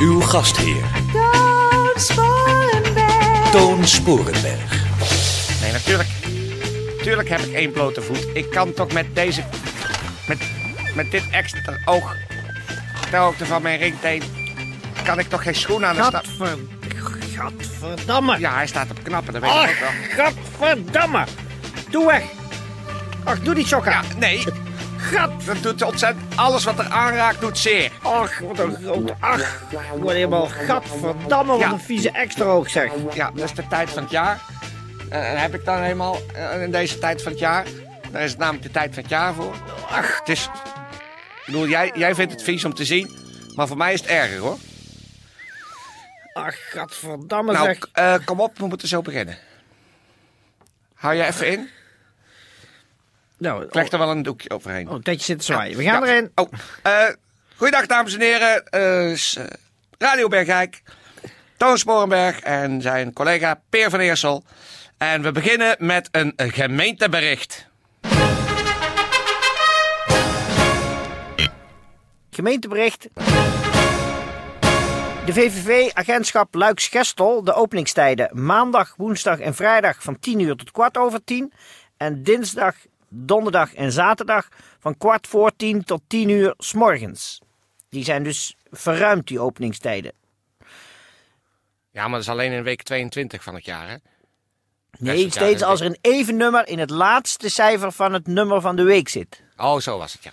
Uw gastheer, Toon Sporenberg. Toon Sporenberg. Nee, natuurlijk. Natuurlijk heb ik één blote voet. Ik kan toch met deze... Met, met dit extra oog... Ter hoogte van mijn ringteen... Kan ik toch geen schoen aan de stap... Gadver... Gadverdamme. Ja, hij staat op knappen, dat weet ik Ach, ook wel. gadverdamme. Doe weg. Ach, doe die sokken. Ja, nee. Gat. Dat doet ontzettend... Alles wat er aanraakt doet zeer. Ach, wat een groot... Ach, ik word helemaal gadverdamme. Wat Ja. een vieze extra oog, zeg. Ja, dat is de tijd van het jaar. Eh, En heb ik dan helemaal eh, in deze tijd van het jaar. Daar is het namelijk de tijd van het jaar voor. Ach, het is... Ik bedoel, jij, jij vindt het vies om te zien. Maar voor mij is het erger, hoor. Ach, gadverdamme, Nou, zeg. eh, kom op, we moeten zo beginnen. Hou je even in. Nou, Ik leg er wel een doekje overheen. oh, een tijdje zitten zwaaien. We gaan Ja. erin. Oh, eh goeiedag dames en heren. Eh, eh, Radio Bergijk. Toon Sporenberg en zijn collega Peer van Eersel. En we beginnen met een gemeentebericht. Gemeentebericht. De VVV-agentschap Luiks-Gestel, de openingstijden maandag, woensdag en vrijdag van 10 uur tot kwart over 10. En dinsdag, donderdag en zaterdag van kwart voor 10 tot 10 uur s morgens. Die zijn dus verruimd, die openingstijden. Ja, maar dat is alleen in week 22 van het jaar, hè? Nee, steeds als er een even nummer in het laatste cijfer van het nummer van de week zit. Oh, zo was het, ja.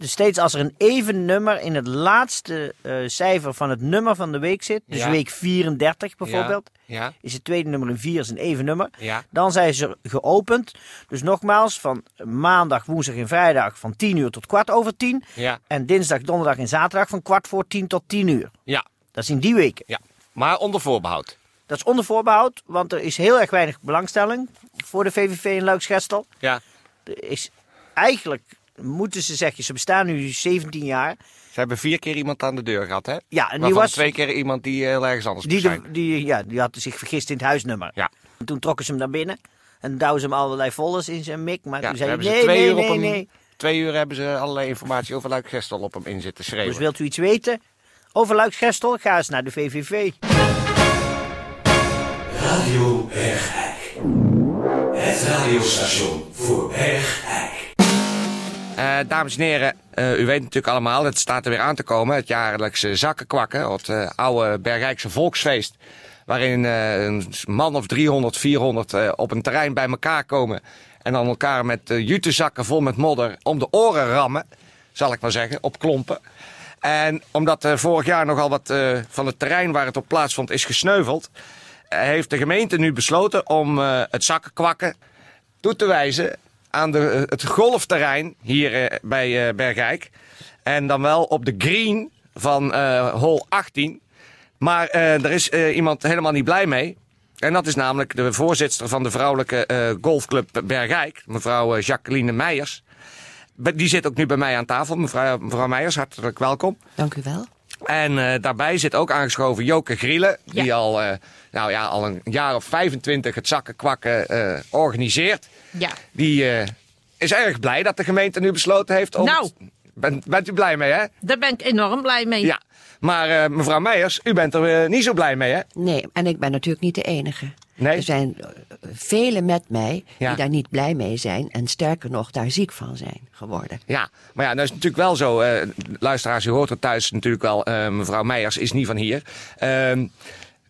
Dus steeds als er een even nummer in het laatste eh, cijfer van het nummer van de week zit, dus Ja. week 34 bijvoorbeeld, Ja, is het tweede nummer een 4 is een even nummer. Dan zijn ze geopend. Dus nogmaals, van maandag, woensdag en vrijdag van 10 uur tot kwart over 10. Ja, En dinsdag, donderdag en zaterdag van kwart voor 10 tot 10 uur. ja, Dat is in die weken. ja. Maar onder voorbehoud. Dat is onder voorbehoud, want er is heel erg weinig belangstelling voor de VVV in Luiksgestel. Ja. Er is eigenlijk, moeten ze zeggen, ze bestaan nu 17 jaar. Ze hebben vier keer iemand aan de deur gehad, hè? Ja, en die was... twee keer iemand die heel ergens anders Die, de, die, ja, die had zich vergist in het huisnummer. Ja. En toen trokken ze hem naar binnen. En douwden ze hem allerlei folders in zijn mik. Maar Ja, toen zei hij, nee, twee nee, uur op nee, hem- nee. Twee uur hebben ze allerlei informatie over Luik Gestel op hem in zitten schreeuwen. Dus wilt u iets weten over Luiksgestel? Ga eens naar de VVV. Radio Bergijk. Het radiostation voor Bergijk. Eh, dames en heren, eh, u weet natuurlijk allemaal, het staat er weer aan te komen. Het jaarlijkse zakkenkwakken, het eh, oude Bergrijkse volksfeest. Waarin een man of 300, 400 eh, op een terrein bij elkaar komen. En dan elkaar met jutezakken vol met modder om de oren rammen. Zal ik maar zeggen, op klompen. En omdat vorig jaar nogal wat van het terrein waar het op plaatsvond is gesneuveld. heeft de gemeente nu besloten om het zakkenkwakken toe te wijzen aan de, eh, het golfterrein hier eh, bij eh, Bergijk. En dan wel op de green van hole 18. Maar er is iemand helemaal niet blij mee. En dat is namelijk de voorzitter van de vrouwelijke golfclub Bergijk, mevrouw Jacqueline Meijers. Die zit ook nu bij mij aan tafel. Mevrouw, mevrouw Meijers, hartelijk welkom. Dank u wel. En eh, daarbij zit ook aangeschoven Joke Grielen, die al, eh, nou ja, al een jaar of 25 het zakkenkwakken eh organiseert. Ja. Die eh, is erg blij dat de gemeente nu besloten heeft om... Nou. Bent, bent u blij mee, hè? Daar ben ik enorm blij mee. Ja. Maar eh, mevrouw Meijers, u bent er niet zo blij mee, hè? Nee, en ik ben natuurlijk niet de enige. Nee? Er zijn eh, velen met mij Ja. die daar niet blij mee zijn en sterker nog daar ziek van zijn geworden. Ja, maar ja, dat is natuurlijk wel zo. eh, luisteraars, u hoort er thuis natuurlijk wel. eh, mevrouw Meijers is niet van hier. Ehm,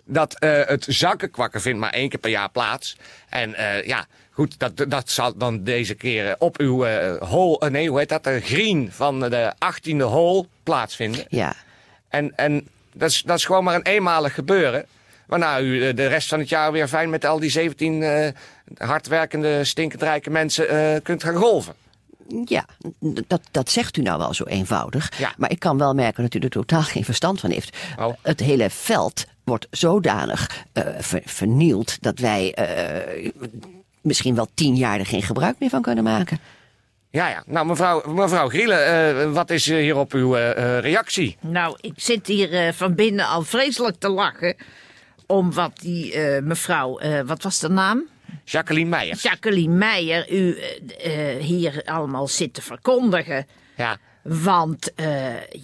dat het zakkenkwakken vindt maar één keer per jaar plaats. En ja, goed, dat, dat zal dan deze keer op uw eh, nee, hoe heet dat? De green van de 18e hole plaatsvinden. Ja, En, en dat, is, dat is gewoon maar een eenmalig gebeuren. Waarna u eh, de rest van het jaar weer fijn met al die 17 eh hardwerkende, stinkend rijke mensen eh, kunt gaan golven. Ja, dat, dat zegt u nou wel zo eenvoudig. Ja. Maar ik kan wel merken dat u er totaal geen verstand van heeft. Oh. Het hele veld wordt zodanig eh, ver- vernield dat wij eh, misschien wel tien jaar er geen gebruik meer van kunnen maken. Ja, ja. Nou, mevrouw, mevrouw Grielen, eh, wat is eh, hierop uw reactie? Nou, ik zit hier van binnen al vreselijk te lachen. Om wat die eh, mevrouw, eh, wat was de naam? Jacqueline Meijer. Jacqueline Meijer, u eh, hier allemaal zit te verkondigen. Ja. Want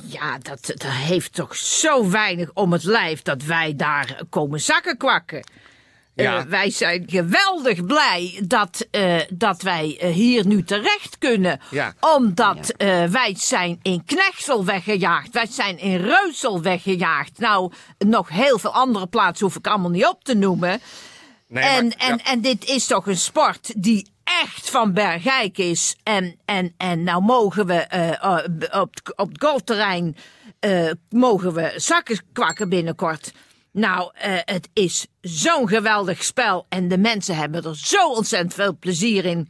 ja, dat, dat heeft toch zo weinig om het lijf dat wij daar komen zakken kwakken. Eh, Ja. wij zijn geweldig blij dat, eh, dat wij eh, hier nu terecht kunnen. Ja. Omdat eh, wij zijn in Knechtsel weggejaagd. Wij zijn in Reusel weggejaagd. Nou, nog heel veel andere plaatsen hoef ik allemaal niet op te noemen. Nee, en, maar- en, ja. en dit is toch een sport die echt van Bergijk is. En, en, en nou mogen we op, het- op het golfterrein eh, mogen we zakken kwakken binnenkort. Nou, eh, het is zo'n geweldig spel. En de mensen hebben er zo ontzettend veel plezier in.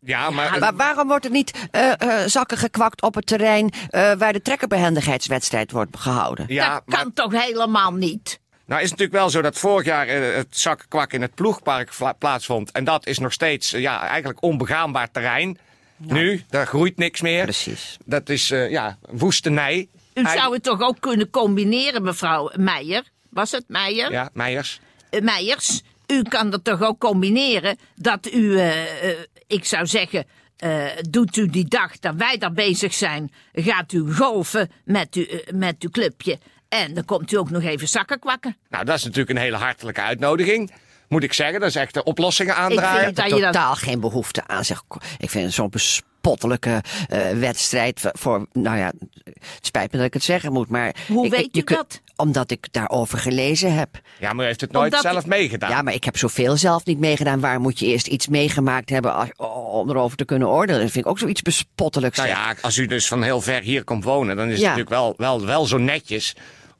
Ja, maar... Maar waarom wordt er niet eh, zakken gekwakt op het terrein waar de trekkerbehendigheidswedstrijd wordt gehouden? ja, dat maar kan toch helemaal niet? nou is het natuurlijk wel zo dat vorig jaar het zakkenkwak in het ploegpark plaatsvond. En dat is nog steeds ja, eigenlijk onbegaanbaar terrein. Nu, daar groeit niks meer. Precies. Dat is ja, woestenij. U zou het toch ook kunnen combineren, mevrouw Meijer? Was het Meijer? Ja, Meijers. Eh, Meijers, u kan dat toch ook combineren dat u, eh, eh, ik zou zeggen, eh, doet u die dag dat wij daar bezig zijn, gaat u golfen met, u, met uw clubje. En dan komt u ook nog even zakken kwakken. Nou, dat is natuurlijk een hele hartelijke uitnodiging. Moet ik zeggen, dat is echt de oplossingen Ik aandraaien. vind dat je dat... Totaal geen behoefte aan. Zeg, ik vind het zo'n bespottelijke eh, wedstrijd voor, nou ja, het spijt me dat ik het zeggen moet, maar... Hoe ik, weet ik- je dat? Omdat ik daarover gelezen heb. Ja, maar u heeft het nooit Omdat- zelf meegedaan. Ja, maar ik heb zoveel zelf niet meegedaan. Waar moet je eerst iets meegemaakt hebben als- om erover te kunnen oordelen? Dat vind ik ook zoiets bespottelijks. Nou ja, als u dus van heel ver hier komt wonen, dan is Ja. het natuurlijk wel, wel, wel zo netjes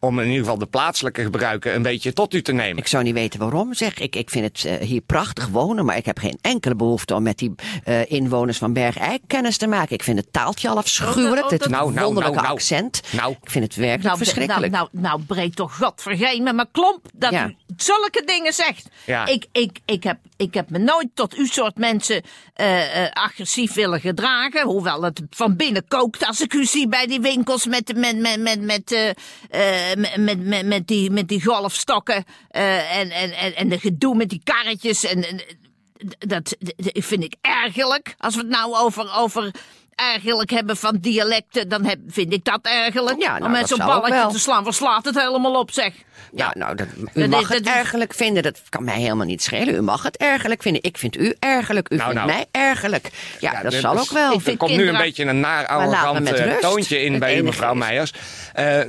om in ieder geval de plaatselijke gebruiken een beetje tot u te nemen. Ik zou niet weten waarom, zeg. Ik, ik vind het eh, hier prachtig wonen, maar ik heb geen enkele behoefte om met die eh, inwoners van Bergijk kennis te maken. Ik vind het taaltje al afschuwelijk, Oh, dit Nou, nou, wonderlijke nou, nou. accent. Nou. Ik vind het werkelijk Nou, verschrikkelijk. nou, nou, nou, breed toch godvergeen met mijn klomp dat Ja. u zulke dingen zegt. Ja. Ik, ik, ik, heb, ik heb me nooit tot uw soort mensen eh, eh, agressief willen gedragen. Hoewel het van binnen kookt als ik u zie bij die winkels met, met, met, met, met, eh, met, met, met, met die, met die golfstokken. en, en, en, en de gedoe met die karretjes. En, en, dat, dat vind ik ergerlijk. Als we het nou over, over ergerlijk hebben van dialecten, dan heb, vind ik dat ergerlijk. Ja, nou, Om met dat zo'n balletje te slaan, waar slaat het helemaal op, zeg. Ja, nou, dat, u Dat mag is- het is- ergerlijk vinden. Dat kan mij helemaal niet schelen. U mag het ergerlijk vinden. Ik vind u ergerlijk. U Nou, vindt nou. mij ergerlijk. Ja, Ja, dat zal is- ook wel. Ik Er vind komt nu een beetje een naar arrogant met eh, toontje in Het bij u, mevrouw is- Meijers. Eh, eh,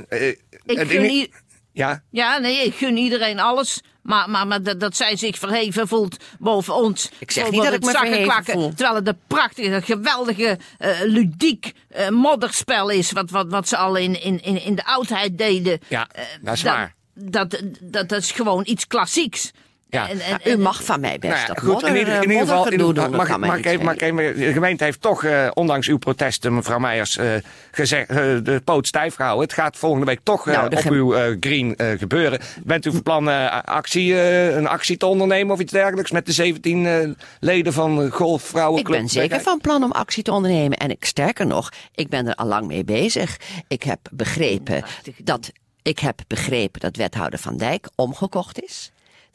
Ik i- Ja, ja, nee, ik gun iedereen alles. Maar, maar, maar dat, dat zij zich verheven voelt boven ons. Ik zeg niet dat ik me verheven zakkenkwakken, voel. Terwijl het een prachtige, geweldige, eh, ludiek eh, modderspel is. Wat, wat, wat ze al in, in, in, in de oudheid deden. Ja, Eh, dat is waar. Dat, dat, dat is gewoon iets klassieks. Ja. En, u mag van mij best Nou ja, dat goed, modder, in ieder, in eh, ieder geval, in mag, mag, even, even- de gemeente heeft toch, eh, ondanks uw protesten, mevrouw Meijers, eh, gezegd, de poot stijf gehouden. Het gaat volgende week toch Nou, op uw green eh, gebeuren. Bent u van plan eh, actie, eh, een actie te ondernemen of iets dergelijks met de 17 eh, leden van de Ik Golfvrouwenclub? ben zeker van plan om actie te ondernemen. En ik sterker nog, ik ben er al lang mee bezig. Ik heb begrepen dat, ik heb begrepen dat wethouder Van Dijk omgekocht is.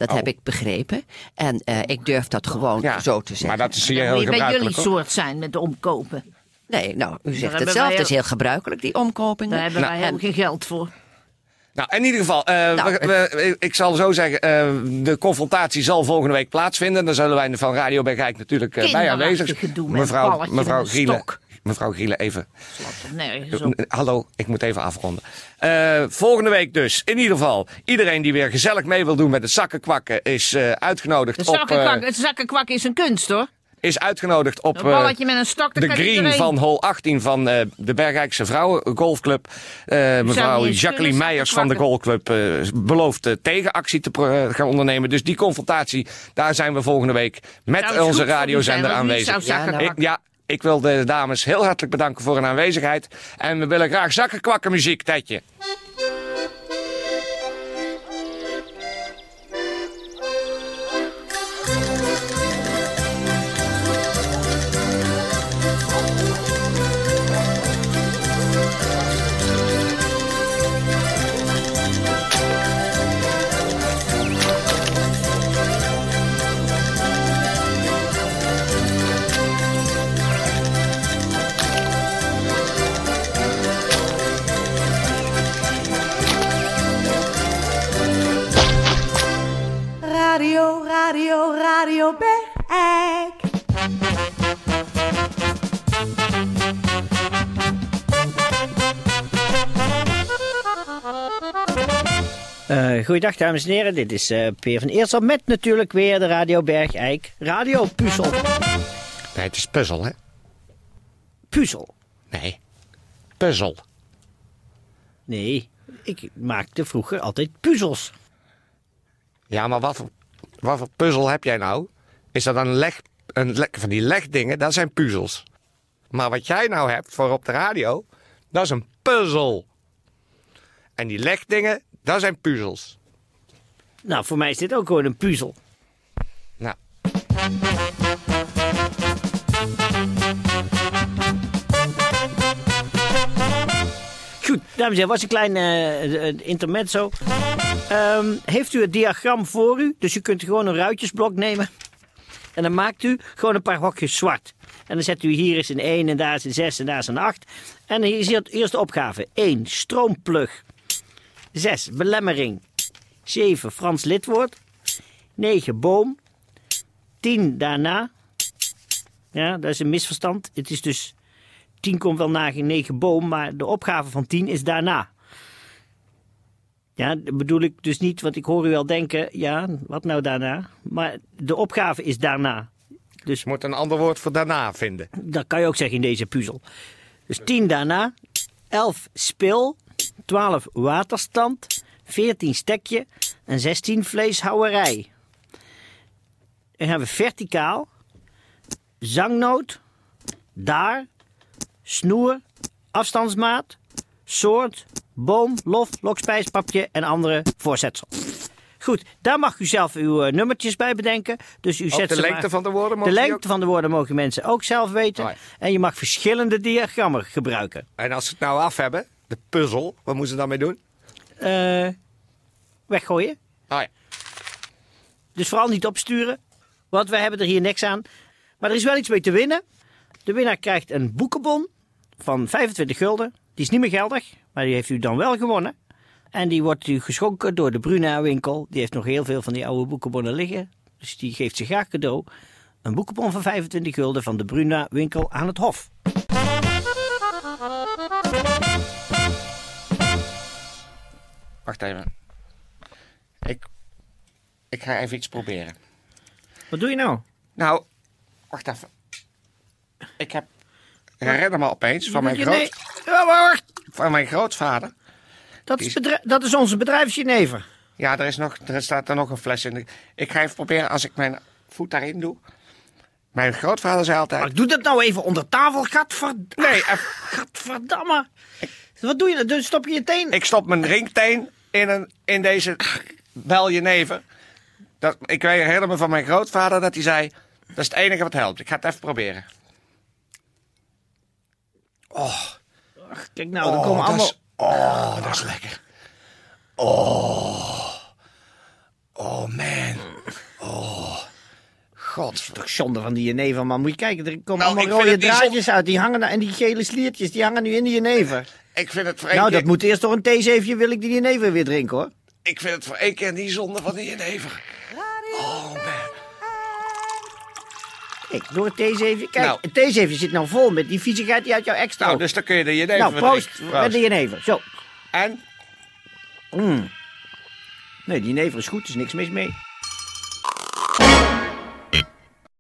Dat heb ik begrepen. En eh, ik durf dat gewoon Oh. Ja, zo te zeggen. Maar dat is hier moet heel je bij jullie gebruikelijk. soort zijn met omkopen. Nee, nou, u zegt het zelf. Het is heel gebruikelijk, die omkopingen. Daar hebben Nou, wij helemaal geen geld voor. Nou, in ieder geval, eh, Nou, we- we- ik zal zo zeggen, eh, de confrontatie zal volgende week plaatsvinden. Dan zullen wij van Radio Bergijk natuurlijk bij aanwezig een Mevrouw, mevrouw stok. Mevrouw Gielen, even. Op. Eh, Hallo, ik moet even afronden. Eh, volgende week dus, in ieder geval, iedereen die weer gezellig mee wil doen met het zakkenkwakken is eh, uitgenodigd De op, het zakkenkwak is een kunst hoor. is uitgenodigd op Een met een stok, de green iedereen. van hol 18 van de Bergrijkse Vrouwen Golfclub. Mevrouw Jacqueline Meijers van de zakkenkwakken. Golfclub belooft tegenactie te gaan ondernemen. Dus die confrontatie, daar zijn we volgende week met onze radiozender aanwezig. Ja, nou, Ik, ja, Ik wil de dames heel hartelijk bedanken voor hun aanwezigheid. En we willen graag zakkenkwakken muziek, Tetje. Radio, Bergijk. Eh goeiedag dames en heren, dit is eh, Peer van Eersel met natuurlijk weer de Radio Bergijk Radio Puzzel. Nee, het is puzzel, hè? Puzzel? Nee, puzzel. Nee, ik maakte vroeger altijd puzzels. Ja, maar wat voor, wat voor puzzel heb jij nou? Is dat een leg, een leg van die legdingen? Dat zijn puzzels. Maar wat jij nou hebt voor op de radio, dat is een puzzel. En die legdingen, dat zijn puzzels. Nou, voor mij is dit ook gewoon een puzzel. Nou, Goed, dames en heren, was een klein eh, intermezzo. Ehm, heeft u het diagram voor u? Dus u kunt gewoon een ruitjesblok nemen. En dan maakt u gewoon een paar hokjes zwart. En dan zet u hier eens een 1 en daar is een 6 en daar is een 8. En hier is hier de eerste opgave. 1. Stroomplug. 6. Belemmering. 7. Frans lidwoord. 9. Boom. 10. Daarna. Ja, dat is een misverstand. Het is dus 10 komt wel na 9 boom, maar de opgave van 10 is daarna. Ja, dat bedoel ik dus niet, want ik hoor u wel denken, ja, wat nou daarna? Maar de opgave is daarna. Dus je moet een ander woord voor daarna vinden. dat kan je ook zeggen in deze puzzel. Dus 10 daarna, 11 spil, 12 waterstand, 14 stekje en 16 vleeshouwerij. Dan hebben we verticaal, zangnoot, daar, snoer, afstandsmaat, soort, boom, lof, lokspijspapje en andere voorzetsel. Goed, daar mag u zelf uw eh, nummertjes bij bedenken. Dus u Ook zet de ze lengte maar- van de woorden De mogen die lengte van de woorden mogen mensen ook zelf weten. Oh ja. En je mag verschillende diagrammen gebruiken. En als ze het nou af hebben, de puzzel, wat moeten ze dan mee doen? Eh, weggooien. Oh ja. Dus vooral niet opsturen. Want wij hebben er hier niks aan. Maar er is wel iets mee te winnen. De winnaar krijgt een boekenbon van 25 gulden. Die is niet meer geldig, maar die heeft u dan wel gewonnen. En die wordt u geschonken door de Bruna winkel. Die heeft nog heel veel van die oude boekenbonnen liggen. Dus die geeft ze graag cadeau. Een boekenbon van 25 gulden van de Bruna winkel aan het Hof. Wacht even. Ik, ik ga even iets proberen. Wat doe je nou? Nou, wacht even. Ik heb... Herinner me opeens van mijn, groot, nee. Van mijn grootvader. Dat is, dat is onze bedrijfsjenever. Ja, er, is nog, er staat er nog een fles in. Ik ga even proberen als ik mijn voet daarin doe. Mijn grootvader zei altijd... Maar doe dat nou even onder tafel, gadverd... Nee, gadverdamme. Wat doe je? Dus stop je je teen? Ik stop mijn ringteen in, een, in deze beljenever. Dat, ik weet me van mijn grootvader dat hij zei... Dat is het enige wat helpt. Ik ga het even proberen. Kijk nou, dan Oh, komen allemaal... is, oh, dat is lekker. Oh. Oh, man. Oh. God. Toch zonde van die jenever, man. Moet je kijken, er komen Nou, allemaal rode draadjes uit. Die hangen, daar- en die gele sliertjes, die hangen nu in de jenever. Ik vind het voor één Nou, keer, dat moet eerst door een theezeefje, wil ik die jenever weer drinken, hoor. ik vind het voor één keer niet zonde van die jenever. Oh, man. Kijk, door het theezeefje. Kijk, Nou. het theezeefje zit nou vol met die viezigheid die uit jouw extra. Nou, dus dan kun je de jenever nou, weer proost, drinken. met de jenever. Zo. En? Nee, die jenever is goed, er is niks mis mee.